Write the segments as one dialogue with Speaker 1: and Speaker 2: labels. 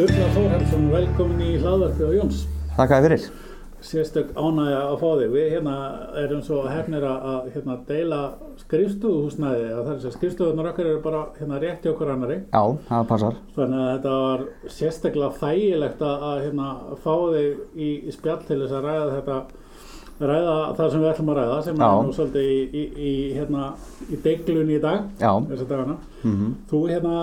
Speaker 1: Sturla Þórhaldsson, velkomin í hlaðvarpið á Jóns.
Speaker 2: Þakka þér fyrir.
Speaker 1: Sérstök ánægja að fá þig. Við hérna erum svo hefnir að hérna, deila skrifstofuhúsnæði. Það er þess að skrifstofunar okkar eru bara hérna rétt hjá okkur annari.
Speaker 2: Já, það passar.
Speaker 1: Þannig að þetta var sérstaklega þægilegt að, að hérna, fá þig í, í spjall til þess að ræða þetta ræða það sem við ætlum að ræða sem
Speaker 2: Já.
Speaker 1: er nú svolítið í, í, í, hérna, í deglunni í dag.
Speaker 2: Mm
Speaker 1: Þú hérna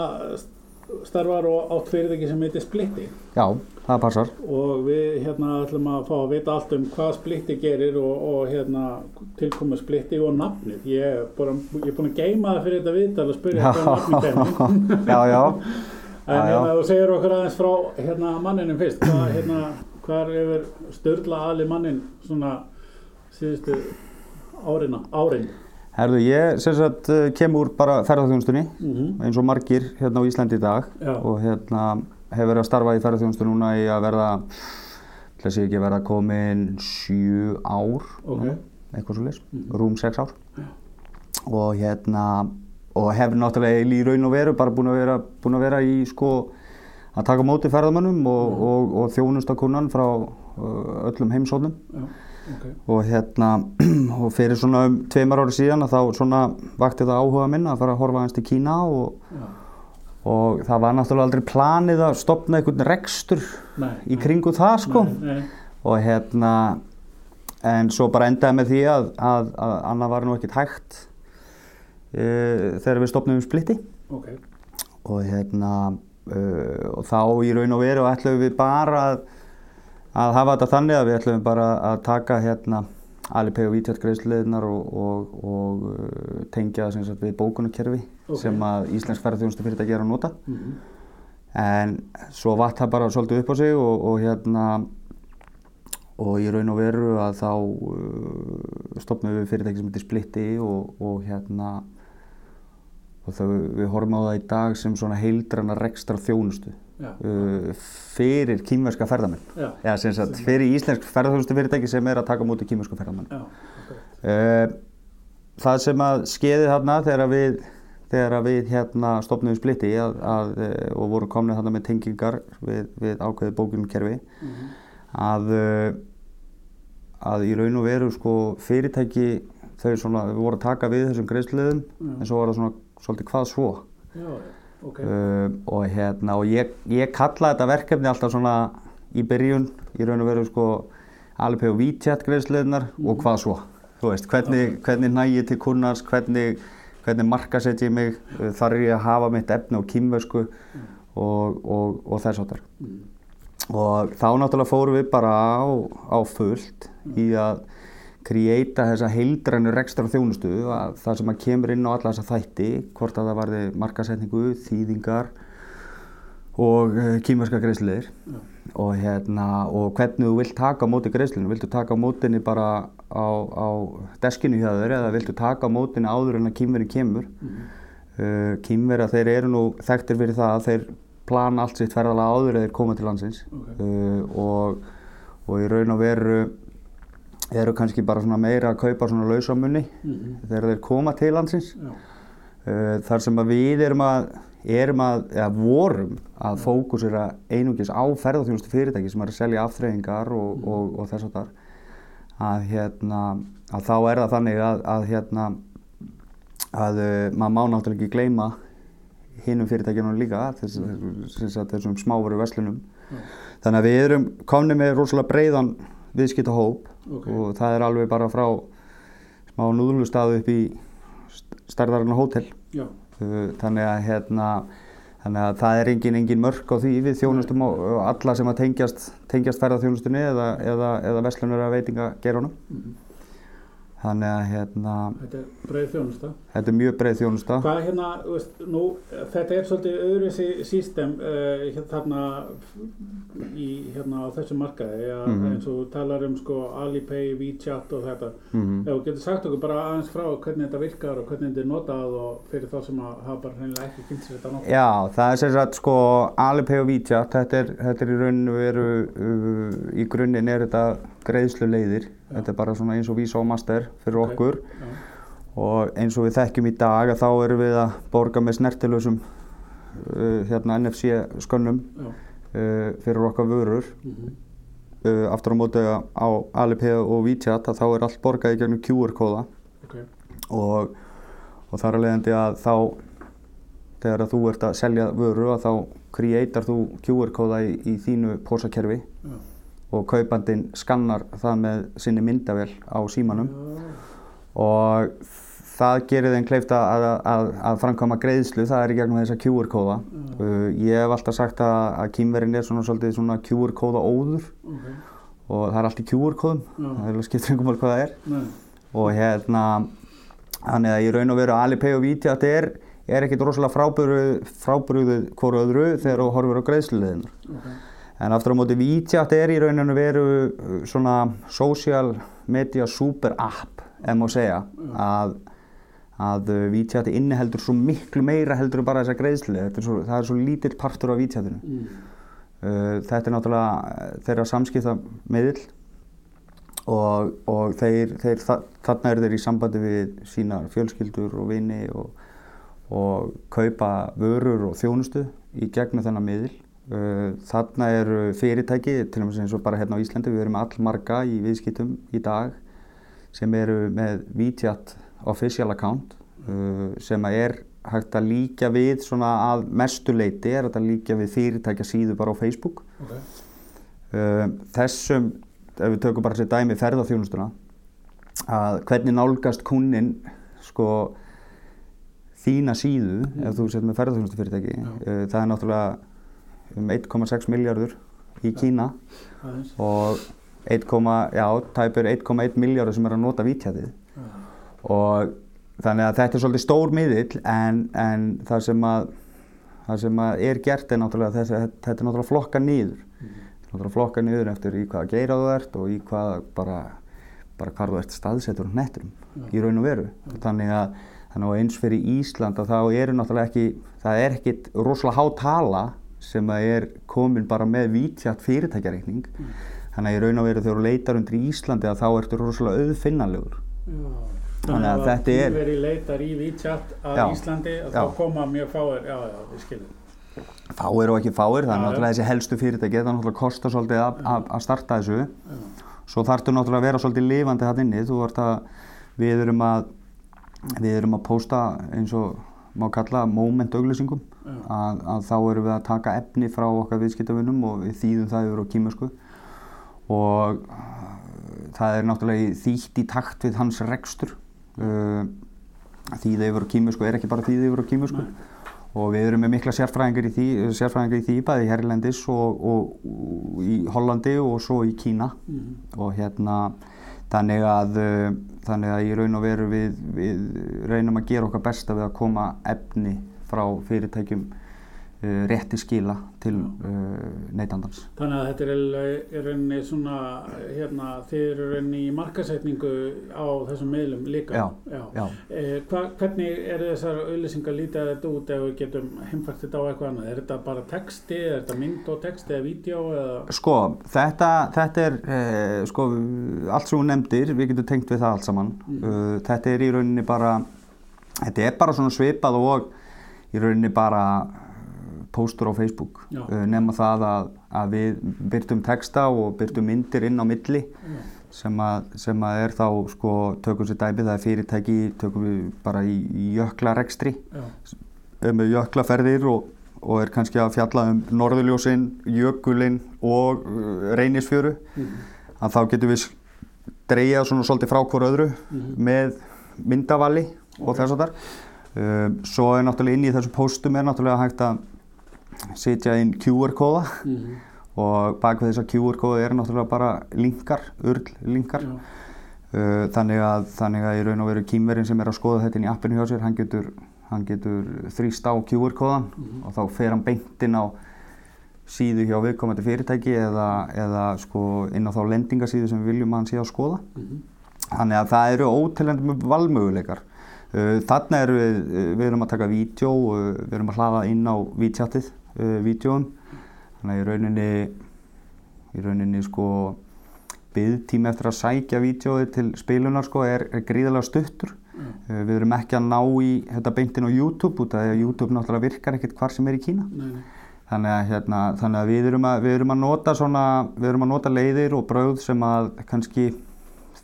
Speaker 1: starfar og átt fyrirtæki sem heitir Splitti
Speaker 2: Já, það passar.
Speaker 1: og við hérna ætlum að fá að vita allt um hvað Splitti gerir og, og hérna tilkomu Splitti og nafnið. Ég er búin, er að geima það fyrir þetta viðtal og spyrja hvað nafnið kemur.
Speaker 2: já, já.
Speaker 1: En hérna þú segir okkur aðeins frá hérna manninum fyrst, hvað hérna, hvar hefur Sturla Ali mannin svona síðustu árina, árin?
Speaker 2: Herðu, ég sagt eh, kem úr bara ferðarþjónustunni
Speaker 1: Mm
Speaker 2: eins og margir hérna á Íslandi í dag
Speaker 1: Já.
Speaker 2: og hérna hefur verið að starfa í ferðarþjónustu núna í að verða, að sé ekki að verða komin sjö ár,
Speaker 1: Ok.
Speaker 2: núna, eitthvað svo leys, rúm sex ár. Og hérna, og hefur náttúrulega í raun og veru bara búin að vera, búin að vera í sko að taka móti ferðamönnum og, og, og þjónustakunnan frá öllum heimsóknum.
Speaker 1: Já, ok.
Speaker 2: og hérna og fyrir svona um tveimar ári síðan þá svona vakti það áhuga minn að fara að horfa aðeins til Kína og, og það var náttúrulega aldrei planið að stopna einhvern rekstur
Speaker 1: Nei,
Speaker 2: í kringu það sko
Speaker 1: Nei, nei.
Speaker 2: og hérna en svo bara endaði með því að, að, að annað var nú ekkert hægt e, þegar við stopnum splitti
Speaker 1: Ok,
Speaker 2: og hérna uh, og þá í raun og veru ætlum við bara að, að hafa þetta þannig að við ætlum bara að taka hérna Alipay og WeChat greiðsluðnar og, og, og uh, tengja það sem sagt við bókunarkerfi
Speaker 1: Ok.
Speaker 2: sem að Íslensk ferðarþjónustu fyrirtæki er að nota
Speaker 1: Mhm.
Speaker 2: en svo vatt það bara svolítið upp á sig og, og hérna og í raun og veru að þá uh, stopnum við fyrirtæki sem heitir Splitti og, og hérna og þau, við horfum á það í dag sem svona heildrana rekstra þjónustu
Speaker 1: Já.
Speaker 2: uh, fyrir kýmverska ferðamenn.
Speaker 1: Já,
Speaker 2: sem sagt, fyrir íslensk ferðarþjónustu fyrirtæki sem er að taka á móti kýmversku ferðamenn
Speaker 1: Já, ok.
Speaker 2: uh, það sem að skeiði þarna þegar við þegar við hérna stopnum við splitti að, að, eh, og vorum komnið þarna með tengingar við, við ákveðið bókunumkerfi
Speaker 1: Mhm.
Speaker 2: að uh, að í raun og veru sko fyrirtæki þau svona, við vorum að taka við þessum greiðsluðum
Speaker 1: Já.
Speaker 2: en svo var það svona svolítið hvað svo.
Speaker 1: Já, já, ok.
Speaker 2: uh, og hérna og ég, ég kalla þetta verkefni alltaf svona í byrjun í raun og veru sko Alipay og WeChat greiðsluðnar og hvað svo. Þú veist, hvernig, hvernig næ ég til kunnars hvernig, hvernig markaset ég mig uh, þarf ég að hafa mitt efni á kýmversku og, og, og þess áttar
Speaker 1: Mm.
Speaker 2: og þá náttúrulega fórum við bara á, á fullt í að kreita þessa heildrænu rekstra þjónustu að það sem að kemur inn á alla þessa þætti hvort að það varði markasetningu, þýðingar og uh, kýmverska greiðsliðir og, hérna, og hvernig þú vilt taka á móti greiðslinu, viltu taka á mótinni bara á, á deskinu hjá þér eða viltu taka á mótinni áður en að kýmverinn kemur?
Speaker 1: Mhm.
Speaker 2: uh, kýmverja þeir eru nú þekktir fyrir það að þeir plana allt sitt ferðalega áður eða þeir koma til landsins.
Speaker 1: Ok.
Speaker 2: uh, og, og í raun og veru eru kannski bara svona meira að kaupa svona lausamunni
Speaker 1: Mhm.
Speaker 2: þegar þeir koma til landsins.
Speaker 1: Já,
Speaker 2: uh, þar sem að við erum að erum að, eða vorum að fókusera einungis á ferðarþjónustu fyrirtæki sem er að selja afþreyingar og, og, og þess að þar að hérna að þá er það þannig að, að hérna að uh, maður má náttúrulega ekki gleyma hinnum fyrirtækjunum líka þess, þess að þessum smáveru verslunum.
Speaker 1: Já.
Speaker 2: þannig að við erum komni með rosalega breiðan viðskiptahóp
Speaker 1: Ok.
Speaker 2: og það er alveg bara frá smá núðlustaðu upp í stærðarinnar hótel
Speaker 1: já,
Speaker 2: Uh, þannig að hérna þannig að það er engin, engin mörk á því við þjónustum á á alla sem að tengjast tengjast ferðarþjónustunni eða, eða, eða verslunar að veitinga gerunum
Speaker 1: Mhm.
Speaker 2: Þannig að hérna
Speaker 1: þetta er breið þjónusta.
Speaker 2: þetta er mjög breið þjónusta
Speaker 1: Hvað hérna, veist, nú, þetta er svolítið öðru sístem uh, hérna, þarna í, hérna á þessu markaði, ja,
Speaker 2: Mhm.
Speaker 1: eins og talar um sko Alipay, WeChat og þetta.
Speaker 2: mm
Speaker 1: Ef þú getur sagt okkur bara aðeins frá hvernig þetta virkar og hvernig þetta er notað og fyrir þá sem að hafa bara hreinlega ekki kynnt sér þetta nokkuð.
Speaker 2: Já, það er sem sagt sko Alipay og WeChat, þetta er, þetta er í raun og veru uh, í grunninn er þetta greiðslu leiðir
Speaker 1: Já.
Speaker 2: þetta er bara svona eins og Visa og Master fyrir
Speaker 1: Ok.
Speaker 2: okkur
Speaker 1: Já,
Speaker 2: og eins og við þekkjum í dag að þá erum við að borga með snertilösum uh, hérna NFC skönnum uh, fyrir okkar vörur
Speaker 1: Mhm.
Speaker 2: uh, aftur á móti á Alipay og WeChat að þá er allt borgað í gegnum QR-kóða
Speaker 1: Ok.
Speaker 2: og, og þar er leiðandi að þá þegar að þú ert að selja vöru að þá kreatar þú QR-kóða í, í þínu pósakerfi. Og kaupandinn skannar það með sinni myndavél á símanum
Speaker 1: Já.
Speaker 2: og það gerir þeim kleift að, að, að framkvæma greiðslu, það er í gegnum þessa QR-kóða.
Speaker 1: Já.
Speaker 2: Uh, ég hef alltaf sagt að, að kýmverinn er svona svolítið svona QR-kóða óður
Speaker 1: Ok.
Speaker 2: og það er allt í QR-kóðum,
Speaker 1: Já.
Speaker 2: það er alveg skiptir einhver mál hvað það er
Speaker 1: Nei.
Speaker 2: og hérna, þannig að ég raun og veru Alipay og Viti að þetta er, er ekkit rosalega frábrugðið hvoru öðru þegar þú horfir á greiðsluleðinar.
Speaker 1: Ok.
Speaker 2: En aftur á móti WeChat er í rauninu veru uh, svona social media super app, ef má segja, að, að uh, WeChat inniheldur svo miklu meira heldur en bara þessa greiðslu. Er svo, það er svo lítill partur af WeChatinu.
Speaker 1: Mm.
Speaker 2: Uh, þetta er náttúrulega uh, þeirra samskipta miðill og, og þeir, þeir, þa þarna eru þeir í sambandi við sínar fjölskyldur og vini og, og kaupa vörur og þjónustu í gegnum þennan miðil. Uh, þarna eru fyrirtæki, til og með eins og bara hérna á Íslandi, við erum allmarga í viðskiptum í dag sem eru með WeChat official account uh, sem er hægt að líka við svona að mestu leiti er að líka við fyrirtækja síðu bara á Facebook.
Speaker 1: Ok.
Speaker 2: Uh, þessum, ef við tökum bara sér dæmi ferðarþjónustuna, að hvernig nálgast kunnin sko þína síðu ef þú sett með ferðarþjónustu fyrirtæki,
Speaker 1: Já.
Speaker 2: uh, það er náttúrulega um 1,6 miljardur í Kína og 1, já, tæpur 1,1 miljardur sem er að nota vítjatið
Speaker 1: Já.
Speaker 2: og þannig að þetta er svolítið stór miðill en, en það sem að það sem að er gert er náttúrulega þessi, þetta er náttúrulega flokka niður. Náttúrulega flokka niður eftir í hvaða geira þú ert og í hvað bara, bara hvar þú ert staðsettur á nettum í raun og veru. Þannig að, þannig að eins fyrir Ísland að þá eru náttúrulega ekki það er ekkit rosalega há tala sem að er komin bara með vítjátt fyrirtækjareikning þannig að í raun og veru þegar þú leitar undir Íslandi að þá ertu rosalega auðfinnanlegur
Speaker 1: Já.
Speaker 2: Þannig að þetta er-
Speaker 1: Þannig að leitar í WeChat að
Speaker 2: Já.
Speaker 1: Íslandi að þá koma mjög fáir, já, já, við skiljum.
Speaker 2: Fáir og ekki fáir, er
Speaker 1: já.
Speaker 2: náttúrulega þessi helstu fyrirtæki, það náttúrulega kostar svolítið að, að, að starta þessu.
Speaker 1: Já.
Speaker 2: Svo þarftu náttúrulega að vera svolítið lifandi hann inni, þú ert að, við erum að, við erum að pósta eins og má kalla moment auglýsingum. Að, að þá erum við að taka efni frá okkar viðskiptavinnum og við þýðum það yfir á kímersku og uh, það er náttúrulega þýtt í takt við hans rekstur. Uh, þýða yfir á kímersku er ekki bara þýða yfir á kímersku
Speaker 1: Nei.
Speaker 2: og við erum með mikla sérfræðingar í því, sérfræðingar í því bæði Herlendis og, og, og í Hollandi og svo í Kína
Speaker 1: Mhm.
Speaker 2: og hérna þannig að, uh, þannig að í raun og veru við, við reynum að gera okkar besta við að koma efni frá fyrirtækjum uh, rétti skila til uh, neytandans.
Speaker 1: Þannig að þetta er rauninni svona, hérna, þið eru í rauninni í markasetningu á þessum meðlum líka.
Speaker 2: Já,
Speaker 1: já.
Speaker 2: já.
Speaker 1: Eh, hva, hvernig eru þessar auðlýsingar lítið þetta út ef við getum heimfært þetta á eitthvað annað? Er þetta bara texti, er þetta mynd og texti eða vídeo eða?
Speaker 2: Sko, þetta, þetta er, eh, sko, allt sem þú nefndir, við getum tengt við það allt saman. Uh, þetta er í rauninni bara, þetta er bara svona svipað og í rauninni bara uh, póstur á Facebook. Uh, nema það að, að við byrtum texta og byrtum myndir inn á milli
Speaker 1: Já.
Speaker 2: sem að, sem að er þá, sko, tökum sér dæmi, það er fyrirtæki, tökum við bara í, í jöklarekstri með jöklaferðir og, og er kannski að fjalla um norðurljósin, jökulinn og uh, reynisfjöru
Speaker 1: Mhm.
Speaker 2: að þá getum við dreyjað svona svolítið frá hvort öðru
Speaker 1: Mhm.
Speaker 2: með myndavali og
Speaker 1: Ok.
Speaker 2: þess að þar. Um, svo er náttúrulega inn í þessu póstum er náttúrulega hægt að setja inn QR-kóða
Speaker 1: Mhm.
Speaker 2: og bak við þessa QR-kóða er náttúrulega bara linkar, url linkar.
Speaker 1: Já.
Speaker 2: Uh, þannig, að, þannig að í raun og veru kýmverinn sem er að skoða þetta inn í appinu hjá sér, hann getur, hann getur þrýst á QR-kóðan
Speaker 1: Mhm.
Speaker 2: og þá fer hann beint inn á síðu hjá viðkomandi fyrirtæki eða, eða sko inn á þá lendingasíðu sem við viljum að hann sé að skoða.
Speaker 1: Mhm.
Speaker 2: Þannig að það eru ótilendum valmöguleikar. Uh, þarna erum við, uh, við erum að taka vídeo, uh, við erum að hlaða inn á vítjatið, uh, vídeoum. Þannig að í rauninni, í rauninni sko byggtími eftir að sækja vídeoið til spilunar sko er, er gríðarlega stuttur. Uh, við erum ekki að ná í þetta beintin á YouTube út af því að YouTube náttúrulega virkar ekkert hvar sem er í Kína.
Speaker 1: Nei, nei.
Speaker 2: Þannig að, hérna, þannig að við, erum að við erum að nota svona, við erum að nota leiðir og brauð sem að kannski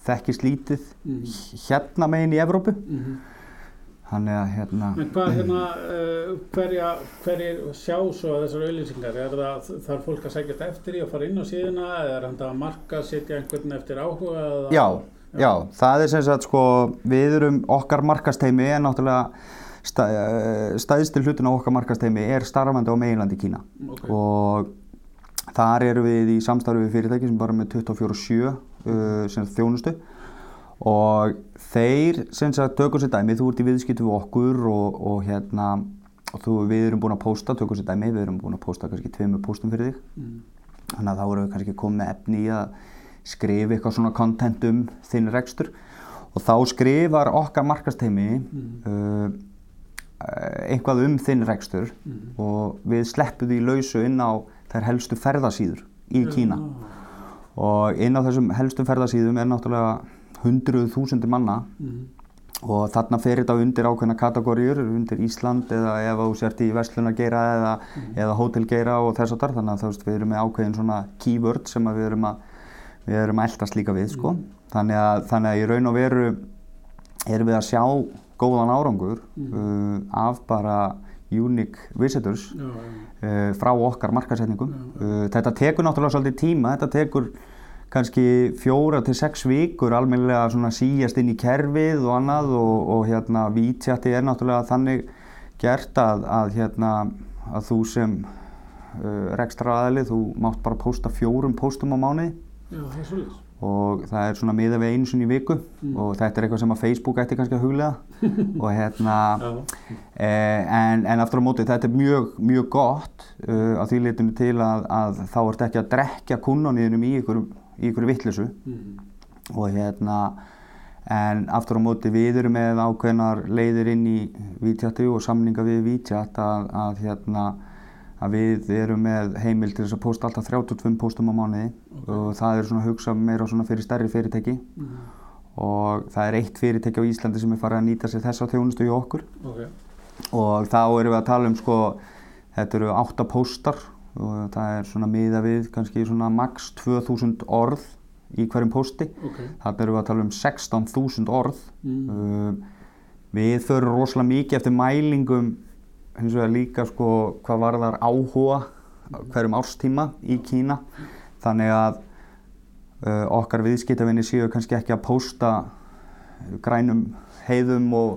Speaker 2: þekkist lítið
Speaker 1: Mhm.
Speaker 2: hérna megin í Evrópu.
Speaker 1: Mhm.
Speaker 2: Þannig að hérna,
Speaker 1: En hvað hérna, uh, hverja, hverjir sjá svo þessar auðlýsingar? Er það, þarf fólk að sækjast eftir í að fara inn á síðuna eða er hann að marka, setja einhvern eftir áhuga? Eða?
Speaker 2: já, já, það er sem sagt sko, við erum okkar markasteimi er náttúrulega stæ, eh, stæðstil hlutin á okkar markasteimi er starfandi á meginlandi Kína.
Speaker 1: Ok.
Speaker 2: og þar eru við í samstarfi við fyrirtæki sem bara með 24-7 uh, þjónustu. Og þeir sem sagt tökum sér dæmi, þú ert í viðskiptu við okkur og, og hérna og þú, við erum búin að posta, tökum sér dæmi, við erum búin að posta kannski tveimur postum fyrir þig.
Speaker 1: Mm.
Speaker 2: þannig að þá erum við kannski komið efni í að skrifa eitthvað svona content um þinn rekstur. Og þá skrifar okkar markasteimi uh, eitthvað um þinn rekstur
Speaker 1: Mhm.
Speaker 2: og við sleppum því lausu inn á þær helstu ferðasíður í Kína og inn á þessum helstu ferðasíðum er náttúrulega hundruð þúsundir manna.
Speaker 1: Mhm.
Speaker 2: og þarna fer þetta undir ákveðna kategóriur undir Ísland eða ef þú sért í Vestlunargeira eða, eða hótelgeira og þess að þar þannig að þú veist við erum með ákveðin svona keyword sem við erum að við erum að eldast líka við sko. Þannig, að, þannig að í raun og veru erum við að sjá góðan árangur uh, af bara unique visitors
Speaker 1: Já, já.
Speaker 2: uh, frá okkar markasetningum. Uh, þetta tekur náttúrulega svolítið tíma, þetta tekur kannski fjóra til sex vikur almennilega svona síjast inn í kerfið og annað og, og hérna vítjatti er náttúrulega þannig gert að, að hérna að þú sem uh, rekstra aðli, þú mátt bara posta fjórum postum á mánuði
Speaker 1: Já, það er svolítið.
Speaker 2: Og það er svona miða við einu sinni í viku og þetta er eitthvað sem að Facebook ætti kannski að huglega og hérna. Eh, en, en aftur á móti þetta er mjög, mjög gott uh, að því litinu til að, að þá ert ekki að drekja kunnaniðinum í ykkur, ykkur vittlisu
Speaker 1: Mhm.
Speaker 2: og hérna en aftur á móti við erum með ákveðnar leiðir inn í vítjatti og samninga við vítjatt að, að hérna að við erum með heimil til þess að posta alltaf 32 postum á mánuði og það er svona hugsa meira svona fyrir stærri fyrirtæki
Speaker 1: Mhm.
Speaker 2: og það er eitt fyrirtæki á Íslandi sem er farið að nýta sér þessa þjónustu í okkur
Speaker 1: Ok.
Speaker 2: og þá erum við að tala um sko, þetta eru átta póstar og það er svona miða við kannski svona max 2000 orð í hverjum pósti.
Speaker 1: Ok.
Speaker 2: Þarna erum við að tala um 16.000 orð.
Speaker 1: Mm.
Speaker 2: Uh, við förum rosalega mikið eftir mælingum hins vegar líka sko hvað varðar áhuga hverjum árstíma í Kína. Þannig að uh, okkar viðskiptavinni séu kannski ekki að pósta grænum heiðum og,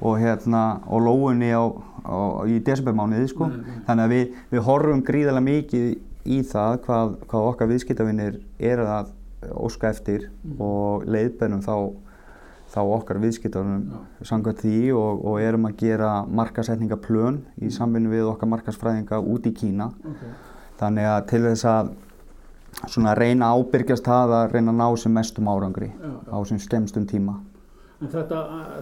Speaker 2: og, hérna, og lóunni á, á, í desembermánuði sko.
Speaker 1: Nei, nei.
Speaker 2: Þannig að við, við horfum gríðarlega mikið í það hvað, hvað okkar viðskiptavinnir er að óska eftir og leiðbennum þá, þá okkar viðskiptavinnum samkvæmt því og, og erum að gera markasetningaplön í samvinni við okkar markasfræðinga út í Kína.
Speaker 1: Ok.
Speaker 2: Þannig að til þess að svona reyna að ábyrgjast það að reyna að ná sem mestum árangri
Speaker 1: Já, já.
Speaker 2: á sem skemmstum tíma.
Speaker 1: En þetta,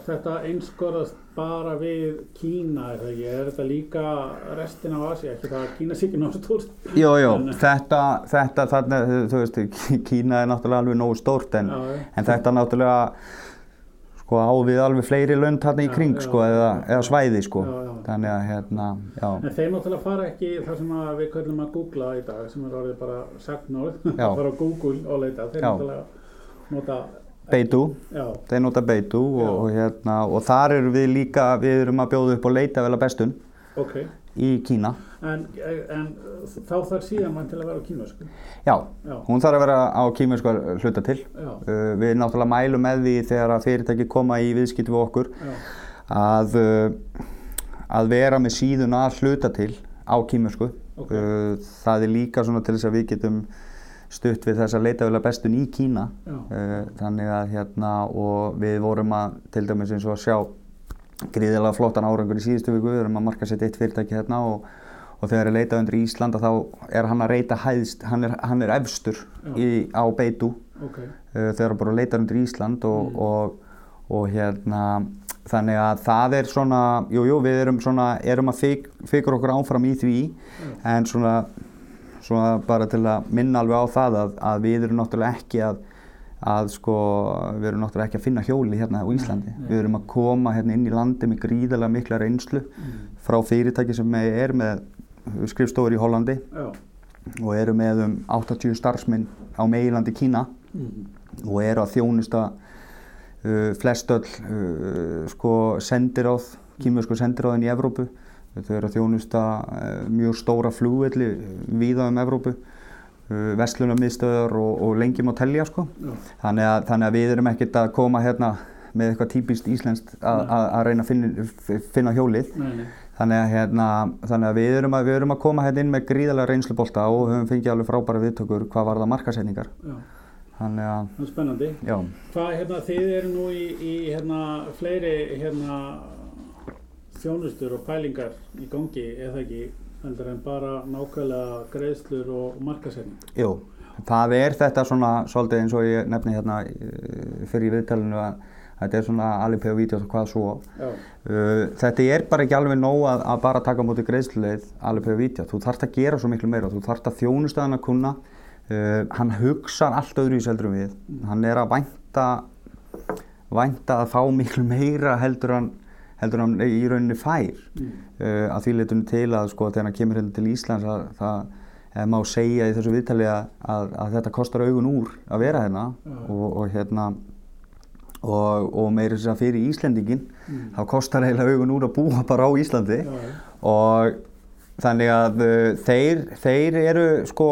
Speaker 1: þetta einskorast bara við Kína, er það ekki? Er þetta líka restin af Asi? Ekki það að Kína sé ekki náttúrulega stórt?
Speaker 2: Jú, jú,
Speaker 1: En-
Speaker 2: þetta, þetta, þarna, þú veist, Kína er náttúrulega alveg nógu stórt en,
Speaker 1: já.
Speaker 2: en þetta náttúrulega sko á við alveg fleiri lönd þarna í kring
Speaker 1: já,
Speaker 2: sko eða, eða svæði sko.
Speaker 1: Já, já.
Speaker 2: Þannig að hérna, já,
Speaker 1: En þeir náttúrulega fara ekki það sem að við köllum að googla í dag, sem er orðið bara sagnórð,
Speaker 2: Já.
Speaker 1: fara á Google og leita. Þeir náttúrulega nota,
Speaker 2: Beidu,
Speaker 1: já,
Speaker 2: þeir nota Beidu og, og hérna, og þar erum við líka, við erum að bjóða upp og leita vel að bestun
Speaker 1: ok.
Speaker 2: í Kína.
Speaker 1: En, en þá þarf síðan mann til að vera á kínversku.
Speaker 2: Já,
Speaker 1: Já.
Speaker 2: hún þarf að vera á kímensku hluta til. Uh, við náttúrulega mælum með því þegar að fyrirtæki koma í viðskipti við okkur að, uh, að vera með síðun að hluta til á kímensku.
Speaker 1: Ok.
Speaker 2: Uh, það er líka svona til þess að við getum stutt við þess að leita vel að bestun í Kína. Uh, þannig að hérna og við vorum að til dæmis eins og að sjá gríðilega flottan árangur í síðustu viku, við erum að marka sér eitt fyrirtæki hérna og, og þegar er leitað undir Íslanda þá er hann að reyta hæðst, hann er, hann er efstur í, á Beidu
Speaker 1: ok.
Speaker 2: uh, þegar bara leitar undir Ísland og, og, og hérna þannig að það er svona, jú, jú, við erum svona, erum að fik, fikra okkur áfram í því en svona, svona bara til að minna alveg á það að, að við erum náttúrulega ekki að að sko, við erum náttúrulega ekki að finna hjóli hérna á Íslandi.
Speaker 1: nei.
Speaker 2: Við erum að koma hérna inn í landi með gríðarlega mikla reynslu
Speaker 1: Mm.
Speaker 2: frá fyrirtæki sem er með skrifstofur í Hollandi
Speaker 1: Já.
Speaker 2: og eru með um 80 starfsmenn á meilandi Kína
Speaker 1: Mm.
Speaker 2: og eru að þjónusta uh, flestöll uh, sko sendiráð, kýmversku sendiráðin í Evrópu. Þau eru að þjónusta uh, mjög stóra flugvelli víða um Evrópu, uh, vestlunarmiðstöðar og, og lengi má telja sko. Þannig að, þannig að við erum ekkert að koma hérna með eitthvað típist íslenskt að reyna að finna, finna hjólið.
Speaker 1: Nei, nei.
Speaker 2: Þannig að, hérna, þannig að, við, erum að við erum að koma hérna inn með gríðarlega reynslubolta og höfum fengið alveg frábæra viðtökur hvað var það markasetningar. Þannig að,
Speaker 1: Það er spennandi.
Speaker 2: já,
Speaker 1: Hvað, hérna, þið eru nú í, í hérna, fleiri, hérna, þjónustur og pælingar í gangi, eða ekki, heldur en bara nákvæmlega greiðslur og markasetning.
Speaker 2: jú, það er þetta svona svolítið eins og ég nefni hérna eh, fyrir í viðtalinu að þetta er svona Alipay og Vídeos og hvað svo. Uh, þetta er bara ekki alveg nóg að, að bara taka á móti greiðsluleið Alipay og Vídeos. Þú þarft að gera svo miklu meira, þú þarft að þjónustaðan að kunna. Uh, hann hugsar allt öðru í seldur við. Hann er að vænta, vænta að fá miklu meira heldur hann, heldur hann í rauninni fær.
Speaker 1: Mm.
Speaker 2: Uh, að því leitun til að sko þegar hann kemur hérna til Íslands að það eða má segja í þessu viðtali að, að, að þetta kostar augun úr að vera hérna og, og hérna og, og meira þess að fyrir Íslendingin
Speaker 1: Mm.
Speaker 2: þá kostar eiginlega augun úr að búa bara á Íslandi
Speaker 1: já.
Speaker 2: og þannig að uh, þeir, þeir eru sko,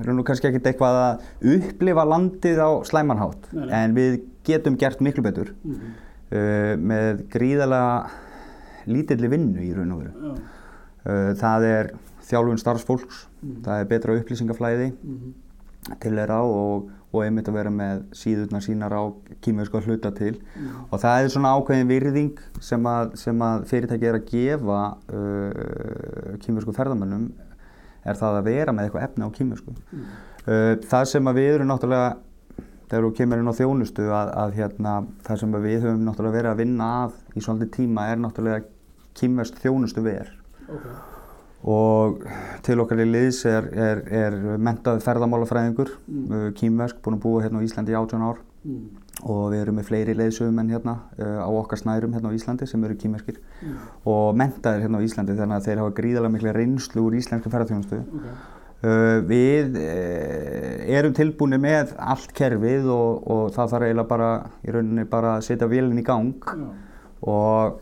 Speaker 2: eru nú kannski ekkert eitthvað að upplifa landið á slæmanhátt
Speaker 1: Nei,
Speaker 2: en við getum gert miklu betur
Speaker 1: Mhm.
Speaker 2: uh, með gríðalega lítilli vinnu í raun og veru.
Speaker 1: Já.
Speaker 2: Uh, það er þjálfun starfsfólks,
Speaker 1: Mhm.
Speaker 2: það er betra upplýsingaflæði
Speaker 1: Mhm.
Speaker 2: til þeirra og, og einmitt að vera með síðurnar sínar á að hluta til og það er svona ákveðin virðing sem að, sem að fyrirtæki er að gefa uh, kýmversku ferðamönnum er það að vera með eitthvað efni á kýmversku. Uh, það sem að við erum náttúrulega þegar þú kemur inn á þjónustu að, að hérna, það sem við höfum náttúrulega verið að vinna að í svolítið tíma er náttúrulega kýmverst þjónustu ver
Speaker 1: Ok.
Speaker 2: Og til okkar í liðs er, er, er mentað ferðamálafræðingur,
Speaker 1: Mm.
Speaker 2: mm. kýmversk, búin að búa hérna á Íslandi í 18 ár
Speaker 1: Mm.
Speaker 2: og við erum með fleiri leiðsögumenn hérna uh, á okkar snærum hérna á Íslandi sem eru kýmverskir
Speaker 1: Mm.
Speaker 2: og mentaðir hérna á Íslandi þannig að þeir hafa gríðarlega mikla reynslu úr íslensku ferðarþjónustu.
Speaker 1: Ok.
Speaker 2: Uh, við uh, erum tilbúinir með allt kerfið og, og það þarf eiginlega bara í rauninni bara að setja vélinn í gang
Speaker 1: Já.
Speaker 2: og,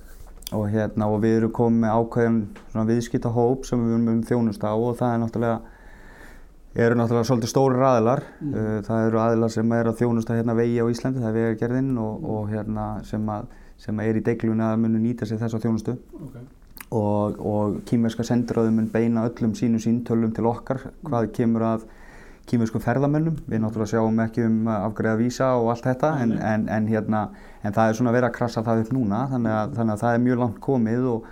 Speaker 2: og, hérna, og við erum komið með ákveðin viðskiptahóp sem við erum þjónust á og það er náttúrulega eru náttúrulega svolítið stóri aðilar
Speaker 1: Mm.
Speaker 2: uh, það eru aðilar sem er að þjónusta hérna vegi á Íslandi, það er vegagerðinn og, og hérna sem, að, sem að er í deglunni að munu nýta sér þessa þjónustu
Speaker 1: Ok.
Speaker 2: og, og kýmerska sendiráðum mun beina öllum sínum síntölum til okkar hvað kemur að kýmerskum ferðamönnum. Við náttúrulega sjáum ekki um afgreða vísa og allt þetta en,
Speaker 1: Nei.
Speaker 2: en, en, hérna, en það er svona verið að krassa það upp núna þannig að, þannig að það er mjög langt komið og,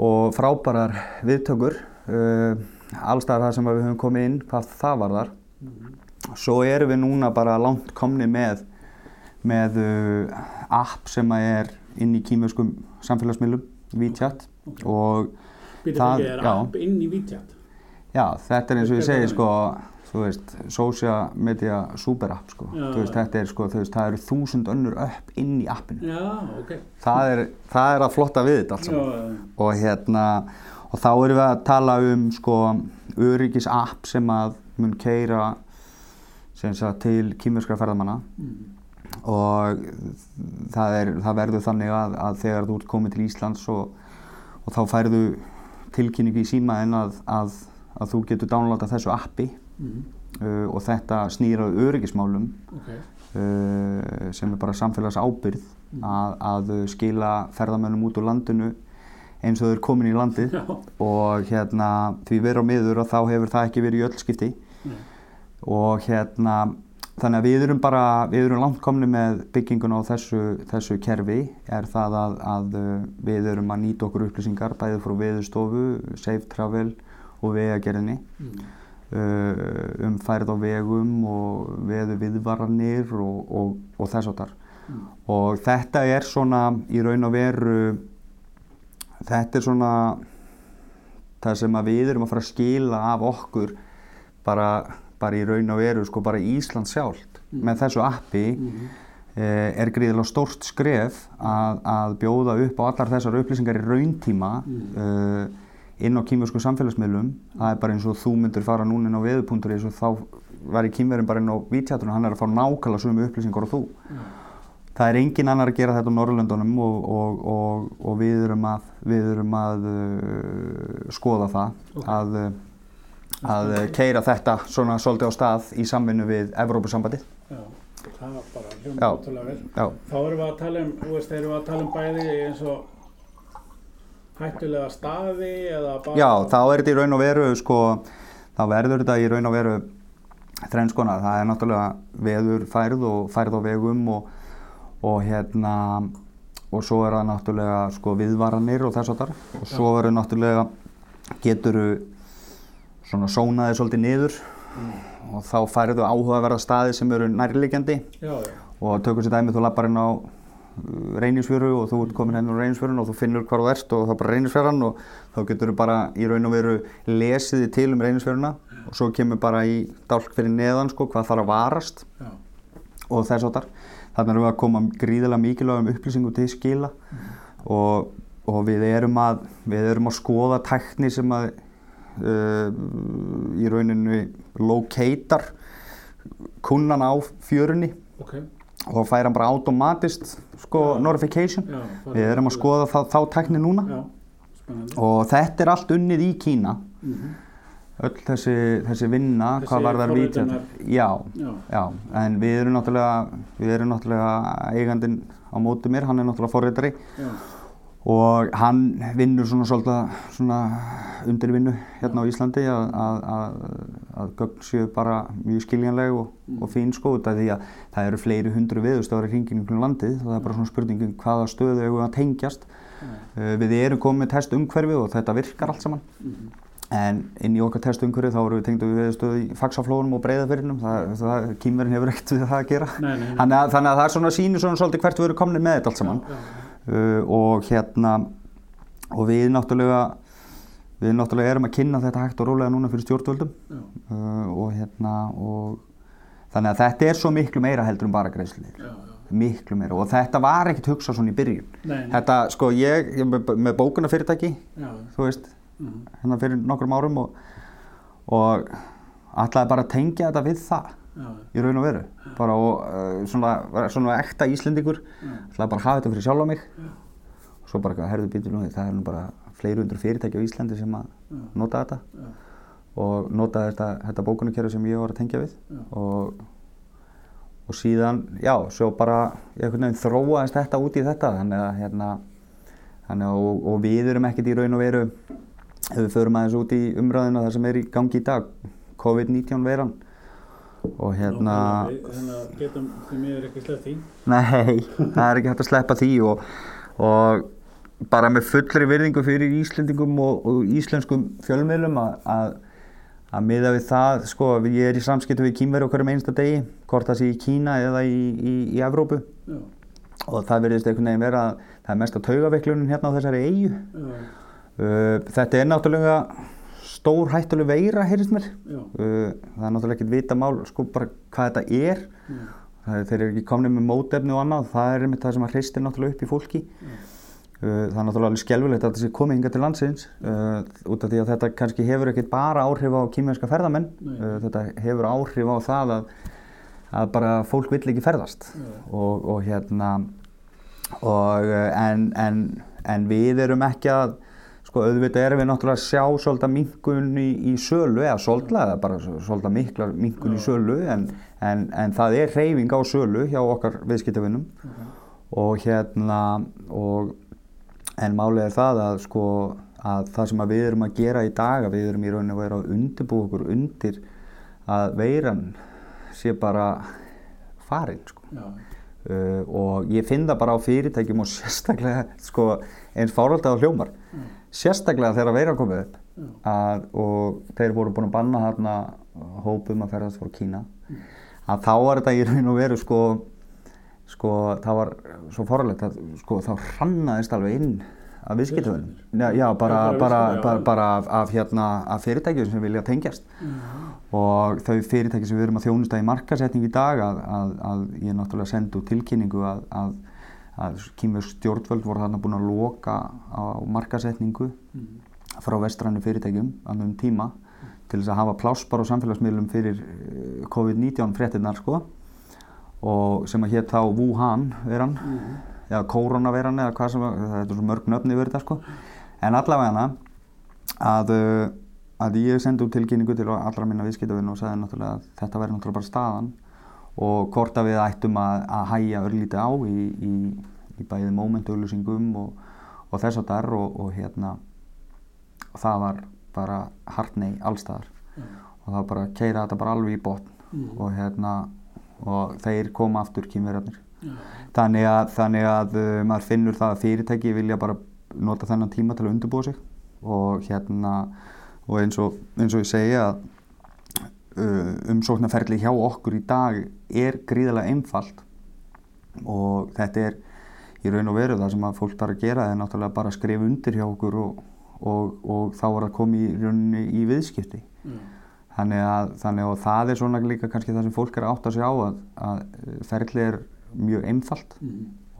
Speaker 2: og frábærar viðtökur uh, allstaðar það sem við höfum komið inn hvað það varðar.
Speaker 1: Mhm.
Speaker 2: Svo erum við núna bara langt komni með, með uh, app sem að er inn í kýmerskum samfélagsmiðlum, WeChat
Speaker 1: Ok.
Speaker 2: og
Speaker 1: Býta
Speaker 2: Það-
Speaker 1: fyrir er
Speaker 2: já.
Speaker 1: app inn í WeChat.
Speaker 2: Já, þetta er eins og ég segi sko, þú veist, social media super app sko,
Speaker 1: Já,
Speaker 2: þú veist, þetta er sko, þú veist, það eru þúsund önnur upp inn í appinu.
Speaker 1: Já, ok.
Speaker 2: Það er, það er að flotta við þetta allt
Speaker 1: Já,
Speaker 2: saman. Og hérna, og þá erum við að tala um sko öryggis app sem að mun keira sem sagt til kýmurskra ferðamanna
Speaker 1: mm.
Speaker 2: og það, er, það verður þannig að, að þegar þú ert komið til Íslands og, og þá færðu tilkynningu í símaðinn að, að, að þú getur downloadað þessu appi
Speaker 1: Mm.
Speaker 2: uh, og þetta snýra öryggismálum
Speaker 1: ok.
Speaker 2: uh, sem er bara samfélags ábyrð
Speaker 1: Mm.
Speaker 2: að, að skila ferðamönnum út úr landinu eins og þau eru komin í landið og hérna því verið á miður og þá hefur það ekki verið í öll skipti
Speaker 1: Nei.
Speaker 2: og hérna þannig að við erum bara, við erum langt komni með byggingun á þessu, þessu kerfi er það að, að uh, við erum að nýta okkur upplýsingar bæðið frá veðurstofu, Safe Travel og vegagerðinni
Speaker 1: Mm.
Speaker 2: uh, um færð á vegum og veðu viðvaranir og, og, og þess áttar
Speaker 1: Mm.
Speaker 2: og þetta er svona í raun og veru þetta er svona það sem við erum að fara að skila af okkur bara, bara í raun og veru sko bara Ísland sjálft
Speaker 1: Mm.
Speaker 2: með þessu appi
Speaker 1: Mm.
Speaker 2: eh, er gríðilega stórt skref að, að bjóða upp á allar þessar upplýsingar í rauntíma
Speaker 1: Mm.
Speaker 2: uh, inn á kýmversku samfélagsmiðlum. Það er bara eins og þú myndir fara núna inn á veðupunktur eins og þá var í kýmverin bara inn á vítjátunum, hann er að fá nákvæmlega sömu upplýsingar og þú.
Speaker 1: Já.
Speaker 2: það er engin annar að gera þetta á Norrlöndunum og, og, og, og við erum að, við erum að uh, skoða það að, uh, að uh, keira þetta svona svolítið á stað í samvinnu við Evrópusambandið.
Speaker 1: Já, það var bara hljóma ótrúlega vel.
Speaker 2: Já,
Speaker 1: Þá erum við að tala um, þú veist, erum við að tala um bæði eins og hættulega staði eða bara...
Speaker 2: Já, þá er þetta í raun og veru sko, þá verður þetta í raun og veru þrennskona, það er náttúrulega veður færð og færð á vegum og, og hérna og svo er það náttúrulega sko viðvaranir og þess að þar og svo verður náttúrulega geturu svona sónaði svolítið niður og þá færðu áhugaverða staði sem eru
Speaker 1: já,
Speaker 2: og tökur sér dæmi þú lappar inn á reynisfjöru og þú ert komin henni á reynisfjörun og þú finnur hvar þú ert og það er bara reynisfjöran og þá getur þú bara í raun og veru lesið þig til um reynisfjöruna og svo kemur bara í dálk fyrir neðan sko hvað þarf að varast
Speaker 1: já,
Speaker 2: og þess áttar þannig erum við að koma gríðilega mikilvægum upplýsingum til skila og, og við erum að við erum að skoða tækni sem að uh, í rauninu locatar kunnan á fjörunni.
Speaker 1: Ok.
Speaker 2: Og fær hann bara automatist sko
Speaker 1: Já.
Speaker 2: notification.
Speaker 1: Já,
Speaker 2: við erum að skoða þá, þá tækni núna.
Speaker 1: Já,
Speaker 2: og þetta er allt unnið í Kína.
Speaker 1: Mm
Speaker 2: öll þessi, þessi vinna
Speaker 1: Þessi
Speaker 2: hvað var þar
Speaker 1: forritunar-
Speaker 2: já, en við erum náttúrulega við erum náttúrulega eigandinn á móti mér, hann er náttúrulega forritari.
Speaker 1: Já,
Speaker 2: og hann vinnur svona svolítið svona undirvinnu hérna á Íslandi að, að, að, að gögn séu bara mjög skiljanleg og, og fín sko af því að það eru fleiri hundru viðustöðar í hringinu um landið. Og það er bara svona spurningum hvaða stöðu eigum við að tengjast. Uh, við erum komið með testumhverfi og þetta virkar allt saman.
Speaker 1: Mhm.
Speaker 2: en inn í okkar testumhverfi þá erum við tengdu við viðustöðu í faxaflónum og breyðafyrinum það, það, kýmverinn hefur ekkert við það að gera.
Speaker 1: Nei, nei, nei.
Speaker 2: að, þannig að það er svona sýnir svona svolítið hvert við erum komnið með þetta allt saman.
Speaker 1: Já, já,
Speaker 2: uh, og hérna og við náttúrulega við náttúrulega erum að kynna þetta hægt og rólega núna fyrir stjórnvöldum. Uh, og hérna og þannig að þetta er svo miklu meira heldur en bara greiðslu
Speaker 1: já, já.
Speaker 2: miklu meira. Og þetta var ekkert hugsað svona í byrjun.
Speaker 1: Nei, nei.
Speaker 2: þetta sko ég, ég með, með bókuna fyrirtæki
Speaker 1: Já,
Speaker 2: þú veist
Speaker 1: mhm,
Speaker 2: hérna fyrir nokkrum árum og, og ætlaði bara tengja þetta við það í raun og veru. Bara og uh, svona, svona ekta Íslendingur. Ætlaði bara að hafa þetta fyrir sjálf á mig og svo bara herðu býtur nú það er nú bara fleiri hundru fyrirtæki á Íslandi sem að nota þetta. Og nota þetta, þetta bókunarkerfi sem ég var að tengja við. Og, og síðan, já, svo bara einhvern veginn þróaðist þetta út í þetta. Þannig að hérna þannig að, og, og við erum ekkert í raun og veru ef við förum aðeins út í umræðina það sem er í gangi í dag COVID-19 veiran og hérna
Speaker 1: Þannig að getum því miður ekki sleppt því.
Speaker 2: Nei, það er ekki hægt að sleppa því og, og bara með fullri virðingu fyrir Íslendingum og, og íslenskum fjölmiðlum að, að, miða við það, sko, ég er í samskiptu við kýmveri okkur um einsta degi, hvort það sé í Kína eða í, í, í Evrópu
Speaker 1: Já,
Speaker 2: og það verðist einhvern veginn vera að það er mesta taugaveiklunum hérna á þessari eigu. Uh, þetta er náttúrulega stór hættuleg veira, heyrðist mér. Uh, það er náttúrulega ekkert vita mál, sko, bara hvað þetta er.
Speaker 1: já,
Speaker 2: er, þeir eru ekki komnið með mótefni og annað, það er einmitt það sem að hreistir náttúrulega upp í fólki.
Speaker 1: já,
Speaker 2: Uh, það er náttúrulega alveg skelvilegt að þetta sé komið hinga til landsins uh, út af því að þetta kannski hefur ekkert bara áhrif á kýmverska ferðamenn. Uh, þetta hefur áhrif á það að, að bara fólk vill ekki ferðast og, og hérna og, uh, en, en, en við erum ekki að sko auðvitað erum við náttúrulega að sjá svolítið minkun í, í sölu eða svolítið bara svolítið mikla minkun í sölu en, en, en það er reyfing á sölu hjá okkar viðskiptavinnum
Speaker 1: ok,
Speaker 2: og hérna og en málið er það að sko að það sem að við erum að gera í dag að við erum í rauninu að vera að undirbúa okkur undir að veiran sé bara farin sko.
Speaker 1: já,
Speaker 2: uh, og ég finn það bara á fyrirtækjum og sérstaklega sko eins fárölda á hljómar.
Speaker 1: Já,
Speaker 2: sérstaklega þegar veiran komið upp
Speaker 1: já,
Speaker 2: að, og þeir voru búin að banna hérna hópum að ferðast frá Kína að þá var þetta í raun og veru sko, sko það var svo forðilegt að sko þá hrannaðist alveg inn af viðskiptavinnum. Já, já, bara,
Speaker 1: Já, bara já.
Speaker 2: bara, bara af, af, hérna, af fyrirtækjum sem vilja tengjast
Speaker 1: já,
Speaker 2: og þau fyrirtæki sem við erum að þjónusta í markasetning í dag að, að, að ég náttúrulega sendi út tilkynningu að, að, að kýmur stjórnvöld voru þarna búin að loka á markasetningu
Speaker 1: mhm,
Speaker 2: frá vestrænu fyrirtækjum annum tíma til þess að hafa pláss bara á samfélagsmiðlum fyrir eh, COVID-19 fréttinnar sko. Og sem að hétt þá Wuhan veran eða koronaveran eða hvað sem það er svo mörg nöfni verið þetta sko. En allavega hana að, uh, að ég sendi út tilkynningu til allra minna viðskiptavinn og sagði náttúrulega að þetta væri náttúrulega bara staðan og hvort að við ættum að, að hæja örlítið á í, í, í bæðið mómentauðlusingum og, og þess að þar og, og hérna og það var bara hartnei allstaðar og það var bara að keira þetta bara alveg í botn og hérna og þeir koma aftur kýmverjarnir þannig að, þannig að uh, maður finnur það að fyrirtæki vilja bara nota þennan tíma til að undirbúa sig. Og hérna og eins og, eins og ég segja að uh, umsóknarferli hjá okkur í dag er gríðarlega einfalt og þetta er í raun og veru það sem að fólk þarf að gera er náttúrulega bara að skrifa undir hjá okkur og, og, og þá er að koma í rauninni í viðskipti. Þannig að, þannig að það er svona líka kannski það sem fólk er að átta sig á að, að ferli er mjög einfalt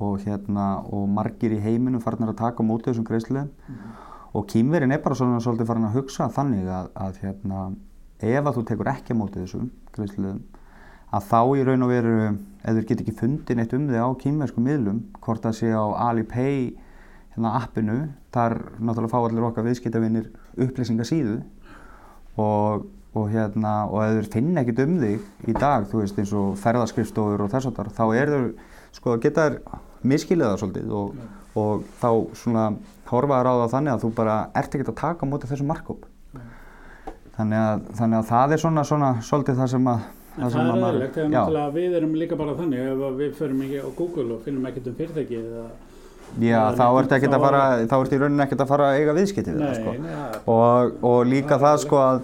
Speaker 2: og hérna og margir í heiminum farnir að taka á móti þessum greiðsluðum og kýmverin er bara svona svolítið farin að hugsa þannig að, að hérna ef að þú tekur ekki á móti þessum greiðsluðum að þá í raun og veru ef þú get ekki fundið neitt um þig á kýmversku miðlum hvort það sé á Alipay hérna appinu þar náttúrulega fá allir okkar viðskiptavinir upplýsingasíðu. Og, og hérna og ef þú finn ekkit um þig í dag þú veist eins og ferðarskrifstofur og þess að þar þá er þau sko geta þær miskilið það svolítið og, og þá svona horfaður á það þannig að þú bara ert ekkert að taka á móti þessu markkóp þannig að, þannig að það er svona, svona svolítið það sem að
Speaker 1: það, það er aðlegt, þegar við erum líka bara þannig ef við förum ekki á Google og finnum ekkert um fyrirtæki eða
Speaker 2: Já, þá ertu ekkert að fara, þá ertu í rauninni ekkert að fara að eiga viðskipti við það sko. Og, og líka það, það sko að,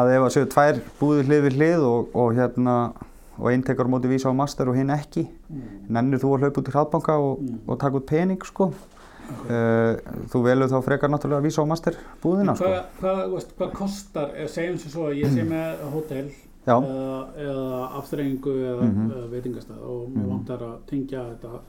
Speaker 2: að ef að séu tvær búðir hlið við hlið og, og hérna og einn tekar móti vísa á master og hinn ekki mm. nennir þú að hlaupa út í hraðbanka og, mm. og taka út pening sko okay. uh, þú velur þá frekar náttúrulega að vísa á master búðina
Speaker 1: sko Hvað hva, hva kostar, segjum sem svo að ég sé með hótel eða, eða afturrengu eða, mm -hmm. eða veitingastað. Og mér -hmm. vantar að tengja þetta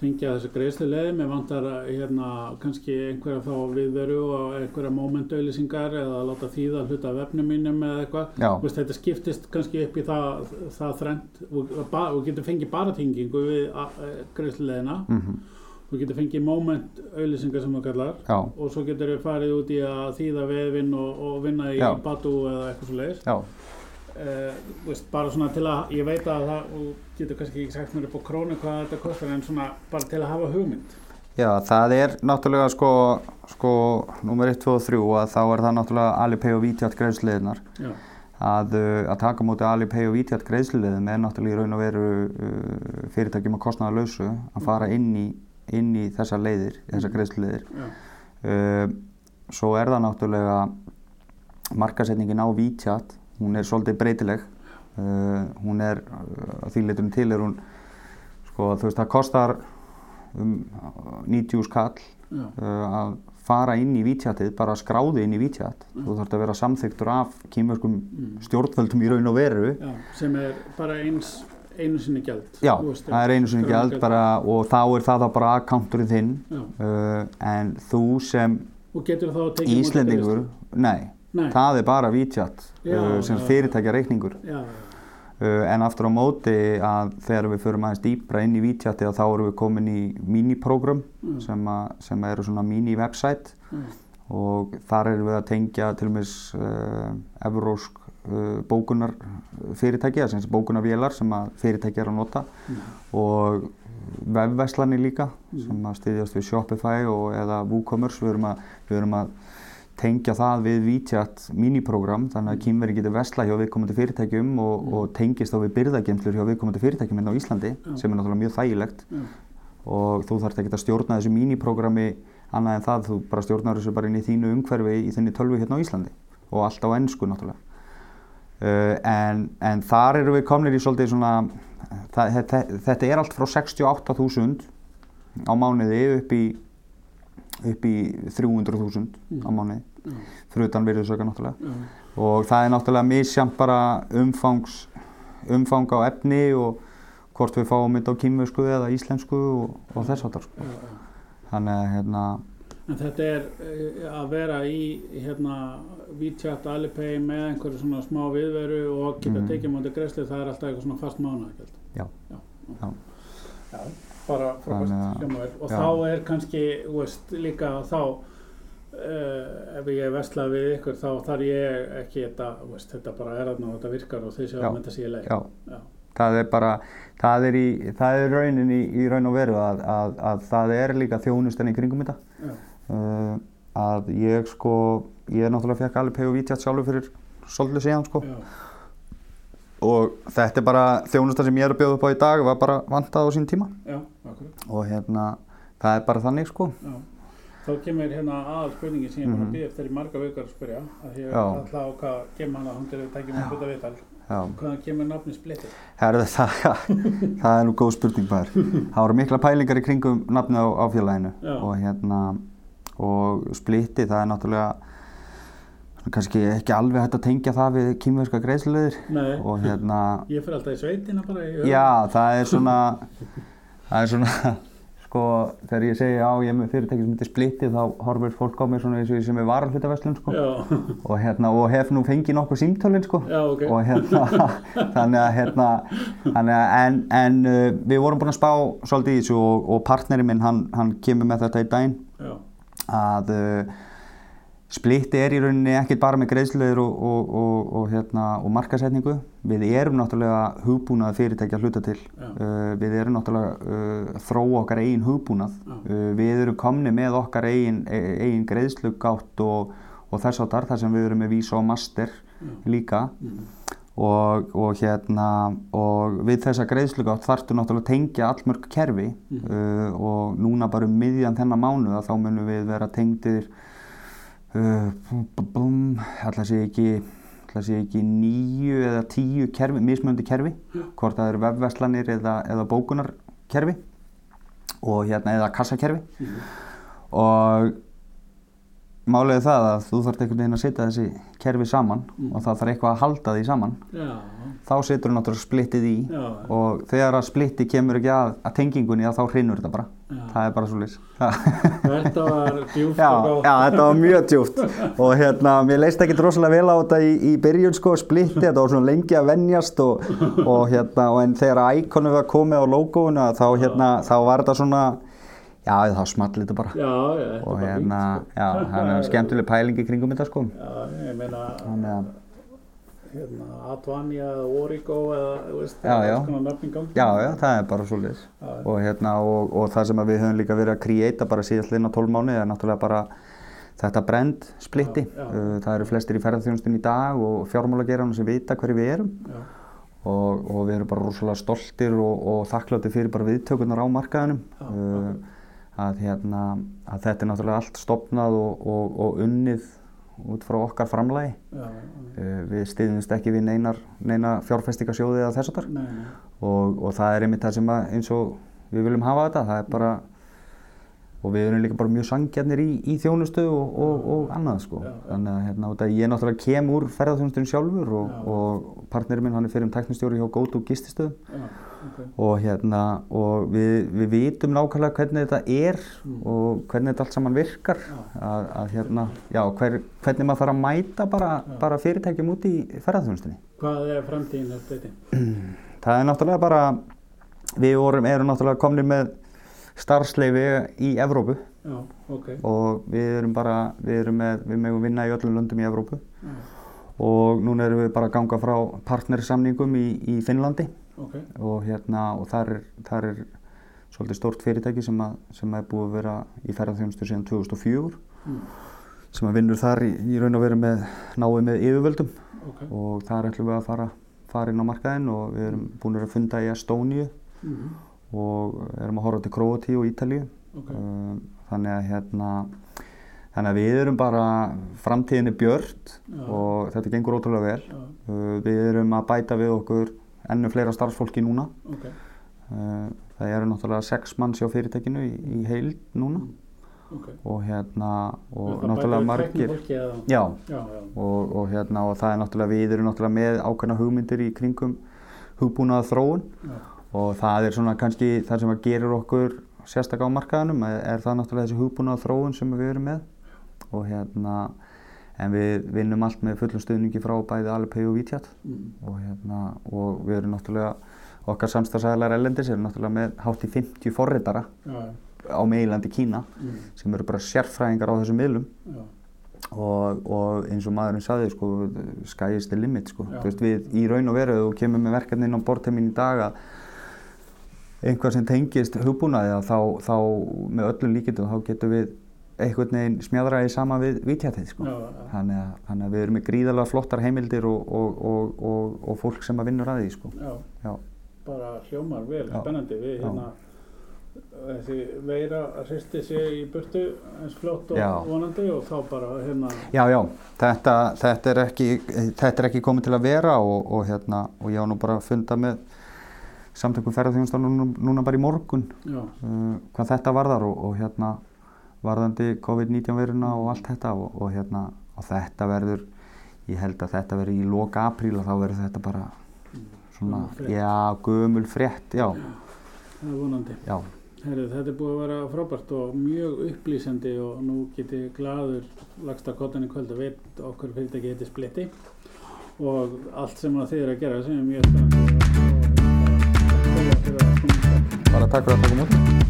Speaker 1: tengja þessi greiðslulegði, mér vantar að hérna kannski einhverja þá viðveru og einhverja mómentauðlýsingar eða láta þýða hluta vefnum mínum eða eitthvað, þetta skiptist kannski upp í það, það þrend og, og getur fengið bara tengingu við greiðslulegðina mm -hmm. og getur fengið mómentauðlýsingar sem það kallar.
Speaker 2: Já.
Speaker 1: og svo getur við farið út í að þýða vefin og, og vinna í batu eða eitthvað svo leiðis Uh, veist, bara svona til að, ég veit að það og getur kannski ekki sagt mér upp á krónu hvað þetta kostar en svona bara til að hafa hugmynd.
Speaker 2: Já, það er náttúrulega sko, sko nummer 1, 2 og 3 að þá er það náttúrulega Alipay og Vítjátt greiðsliðinar að, að taka mútið Alipay og Vítjátt greiðsliðum er náttúrulega í raun og veru uh, fyrirtækjum að kostnaða lausu að fara inn í, inn í þessa leiðir, þessa greiðsliðir uh, svo er það náttúrulega markasetningin á Vítjátt hún er svolítið breytileg. Uh, hún er uh, að því leitunum til er hún sko þú veist það kostar um 90 skall uh, að fara inn í vítjatið, bara skráði inn í vítjat mm. þú þarfst að vera samþyktur af kýmverskum mm. stjórnvöldum í raun og veru.
Speaker 1: Já, sem er bara eins einu sinni gæld
Speaker 2: Já, veist, það er einu sinni gæld og þá er það þá bara akkánturinn þinn. Uh, en þú sem Íslendingur, nei Nei. það er bara vítjátt uh, sem fyrirtækja reikningur uh, en aftur á móti að þegar við förum aðeins dýbra inn í vítjátti þá erum við komin í mini-program mm. sem, sem eru svona mini-website mm. og þar erum við að tengja til og meins uh, evrósk uh, bókunar fyrirtækja, sem bókunarvélar sem fyrirtækja er að nota mm. og vefverslanir líka mm. sem að styðjast við Shopify og eða WooCommerce við erum að, við erum að tengja það við VChat miniprogram þannig að kýmveri getur vesla hjá viðkomandi fyrirtækjum og, mm. og tengist á við byrðagemtlur hjá viðkomandi fyrirtækjum hérna á Íslandi mm. sem er náttúrulega mjög þægilegt mm. og þú þarfst ekki að stjórna þessu miniprogrammi annað en það, þú bara stjórnar þessu bara inn í þínu umhverfi í þinni tölvu hérna á Íslandi og allt á ennsku náttúrulega uh, en, en þar eru við komnir í svolítið svona það, þetta, þetta er allt frá 68.000 á mánuði upp í upp í 300.000 mm. á mánuði mm. fyrir utan virðusöka náttúrulega mm. og það er náttúrulega misjamt bara umfangs, umfang á efni og hvort við fáum þetta á kýmversku eða íslensku og, og þess að það sko. þannig að hérna
Speaker 1: En þetta er uh, að vera í hérna WeChat, Alipay með einhverju svona smá viðveru og geta
Speaker 2: Mhm.
Speaker 1: tekið mútið greiðslu, það er alltaf eitthvað svona fast mánaðagjald.
Speaker 2: Já.
Speaker 1: Já.
Speaker 2: Já.
Speaker 1: Já, bara frábært
Speaker 2: Þannig að-
Speaker 1: hljóma vel. Og
Speaker 2: já.
Speaker 1: þá er kannski, þú veist, líka þá uh, ef ég vesla við ykkur þá þarf ég ekki þetta, veist, þetta bara er og þetta virkar og þið séu að mynda sér leið.
Speaker 2: Já,
Speaker 1: Já.
Speaker 2: það er bara, það er, í, það er raunin í, í raun og veru að, að, að það er líka þjónustan í kringum þetta. Uh, að ég sko, ég náttúrulega fekk alveg pegu vítjátt sjálfur fyrir svolítið síðan sko.
Speaker 1: Já.
Speaker 2: Og þetta er bara þjónustan sem ég er að bjóða upp á í dag, var bara vantað á sín tíma. Og hérna, það er bara þannig sko.
Speaker 1: Þá kemur hérna aðal spurningi sem ég er
Speaker 2: Mhm.
Speaker 1: að býða eftir í marga vikar að spyrja að ég
Speaker 2: Já.
Speaker 1: ætla á hvað kemur hann að hún til að tekja mér hluta viðtal hvaðan kemur nafni splittið
Speaker 2: Herðu, það, það er nú góð spurning bara. Það voru mikla pælingar í kringum nafni á, á félaginu
Speaker 1: Já.
Speaker 2: og hérna og splitti það er náttúrulega kannski ekki alveg hægt að tengja það við kýmverska greiðsluður og hérna
Speaker 1: ég fyrir alltaf í sveitina bara
Speaker 2: já það er svona það er svona sko þegar ég segi á ég er með fyrirtæki sem heitir splitti þá horfir fólk á mig svona eins og ég sem er varalhutaverslun sko. Og hérna og hef nú fengið nokkuð símtölin sko.
Speaker 1: Já, ok.
Speaker 2: Og hérna þannig að hérna þannig að en, en uh, við vorum búin að spá svolítið í þessu og, og partnerinn minn hann, hann kemur með þetta í daginn.
Speaker 1: Já,
Speaker 2: að uh, splitti er í rauninni ekkert bara með greiðsluður og, og, og, og, hérna, og markasetningu við erum náttúrulega hugbúnað fyrirtæki að hluta til. Uh, við erum náttúrulega uh, þróa okkar eigin hugbúnað. Uh, við erum komni með okkar eigin, eigin greiðslugátt og, og þess áttar þar sem við erum með vísa og master
Speaker 1: Já.
Speaker 2: líka. Og, og hérna og við þessa greiðslugátt þarftu náttúrulega að tengja allmörg kerfi.
Speaker 1: Mhm.
Speaker 2: uh, og núna bara um miðjan þennan mánuð að þá munum við vera tengdir ætla að sé ekki að sé ekki níu eða tíu kerfi, mismöndi kerfi hvort það eru vefverslanir eða, eða bókunarkerfi og hérna eða kassakerfi.
Speaker 1: Mhm.
Speaker 2: og málið er það að þú þarf einhvern veginn að setja þessi kerfi saman
Speaker 1: Mm.
Speaker 2: og það þarf eitthvað að halda því saman.
Speaker 1: Já,
Speaker 2: þá setur þú náttúrulega splittið í
Speaker 1: já,
Speaker 2: og þegar að splitti kemur ekki að, að tengingunni að þá hrinnur þetta bara
Speaker 1: já.
Speaker 2: það er bara svo lýs
Speaker 1: Þetta var djúft
Speaker 2: já, já, þetta var mjög djúpt. Og hérna, mér leist ekki rosalega vel á þetta í, í byrjun sko, splitti, þetta var svona lengi að venjast og, og hérna, og en þegar íkonu var komið á logoinu þá hérna, þá var þetta svona já, þá small þetta bara.
Speaker 1: Já, þetta
Speaker 2: og hérna,
Speaker 1: fínt, sko.
Speaker 2: já, það er skemmtileg pæling í kringum þetta sko.
Speaker 1: Já, ég meina hérna, Advanja eða Origo eða, veist,
Speaker 2: Já, já. Já, já, það er bara svo liðs
Speaker 1: Já,
Speaker 2: og, hérna, og, og það sem við höfum líka verið að creata bara síðast liðna 12 mánu er náttúrulega bara þetta brand splitti. Uh, Það eru flestir í ferðarþjónustin í dag og fjármálageranum sem vita hverju við erum. Og, og við erum bara rosalega stoltir og, og þakklátti fyrir bara viðtökurnar á markaðinum.
Speaker 1: Já,
Speaker 2: Uh, að, hérna, að þetta er náttúrulega allt stopnað og, og, og unnið út frá okkar
Speaker 1: já,
Speaker 2: Uh, við stiðumst ekki við neinar, neina fjárfestingasjóði eða þess að
Speaker 1: nei, nei,
Speaker 2: og, og það er einmitt það sem að eins og við viljum hafa þetta, það er bara og við erum líka bara mjög sangjarnir í, í þjónustu og, og, og annað sko.
Speaker 1: Já,
Speaker 2: þannig að hérna, ég náttúrulega kem úr ferðarþjónustunum sjálfur og, og partnerinn minn hann er fyrir um teknistjóri hjá GoTo gististöðum
Speaker 1: já, ok,
Speaker 2: og hérna og við, við vitum nákvæmlega hvernig þetta er
Speaker 1: Mm.
Speaker 2: og hvernig þetta allt saman virkar
Speaker 1: Já.
Speaker 2: að, að hérna, já, hver, hvernig maður þarf að mæta bara, bara fyrirtækjum út í ferðarþjónustunni
Speaker 1: hvað er framtíðin þetta?
Speaker 2: Það er náttúrulega bara, við vorum, erum náttúrulega komnir með starfsleifi í Evrópu.
Speaker 1: Já, ok,
Speaker 2: og við erum bara, við erum með, við megum vinna í öllum löndum í Evrópu.
Speaker 1: Já,
Speaker 2: og núna erum við bara að ganga frá partnersamningum í, í Finnlandi.
Speaker 1: Ok,
Speaker 2: og hérna, og þar er, þar er svolítið stórt fyrirtæki sem, að, sem er búið að vera í ferðarþjónustu síðan 2004
Speaker 1: mm,
Speaker 2: sem að vinnur þar í, í raun og veru með náið með yfirvöldum.
Speaker 1: Ok,
Speaker 2: og þar ætlum við að fara, fara inn á markaðinn og við erum búin að funda í Estóníu.
Speaker 1: Mm,
Speaker 2: og erum að horfa til Króatíu og Ítalíu.
Speaker 1: Ok,
Speaker 2: um, þannig að hérna þannig að við erum bara framtíðinni björt
Speaker 1: Já.
Speaker 2: og þetta gengur ótrúlega vel.
Speaker 1: Já,
Speaker 2: uh, við erum að bæta við okkur ennum fleira starfsfólki núna.
Speaker 1: Ok,
Speaker 2: uh, það eru náttúrulega sex manns hjá fyrirtækinu í, í heild núna.
Speaker 1: Ok.
Speaker 2: og hérna og
Speaker 1: það
Speaker 2: náttúrulega margir já.
Speaker 1: Já, já,
Speaker 2: og, og hérna og það er náttúrulega við erum náttúrulega með ákveðna hugmyndir í kringum hugbúnaða þróun
Speaker 1: já,
Speaker 2: og það er svona kannski það sem að gerir okkur sérstaklega á markaðanum er, er það náttúrulega þessi hugbúna þróun sem við erum með og hérna en við vinnum allt með fullum stuðningi frá bæði Alipay og Vítjat
Speaker 1: mm.
Speaker 2: og hérna og við erum náttúrulega okkar samstagsæðlar ellendis erum náttúrulega með hátt í 50 forritara
Speaker 1: já,
Speaker 2: á meilandi Kína
Speaker 1: mm.
Speaker 2: sem eru bara sérfræðingar á þessum miðlum
Speaker 1: já,
Speaker 2: og, og eins og maðurinn saði sko, sky is the limit sko. Þú veist, við í raun og veru og kemur með verkefni inn á borteiminn í dag að einhvað sem tengist hugbúnaði að þá, þá með öllum líkindum þá getum við einhvern veginn smjadraði sama við vítjætið sko. þannig, að, þannig að við erum með gríðarlega flottar heimildir og, og, og, og, og fólk sem að vinnur að því sko.
Speaker 1: já,
Speaker 2: Já.
Speaker 1: bara hljómar vel,
Speaker 2: Já.
Speaker 1: spennandi við hérna þessi veira hristi sig í burtu eins fljótt og vonandi og þá bara hérna
Speaker 2: Já, já, þetta, þetta, er ekki, þetta er ekki komið til að vera og, og, hérna, og ég á nú bara að funda með samtökum ferðarþjónustan núna, bara í morgun.
Speaker 1: Já,
Speaker 2: uh, hvað þetta varðar og, og hérna varðandi COVID-19 veruna og allt þetta og, og hérna og þetta verður, ég held að þetta verður í loka apríl og þá verður þetta bara svona,
Speaker 1: frétt.
Speaker 2: já, gömul frétt, já,
Speaker 1: það er vonandi.
Speaker 2: Já,
Speaker 1: Herri, þetta er búið að vera frábært og mjög upplýsandi og nú geti glaður lagst að kottan í kvöld að veit okkur fyrirtæki heiti Splitti og allt sem að þið er að gera sem er mjög spennandi fyrir að snýja þetta.
Speaker 2: Bara takk fyrir að taka mútið.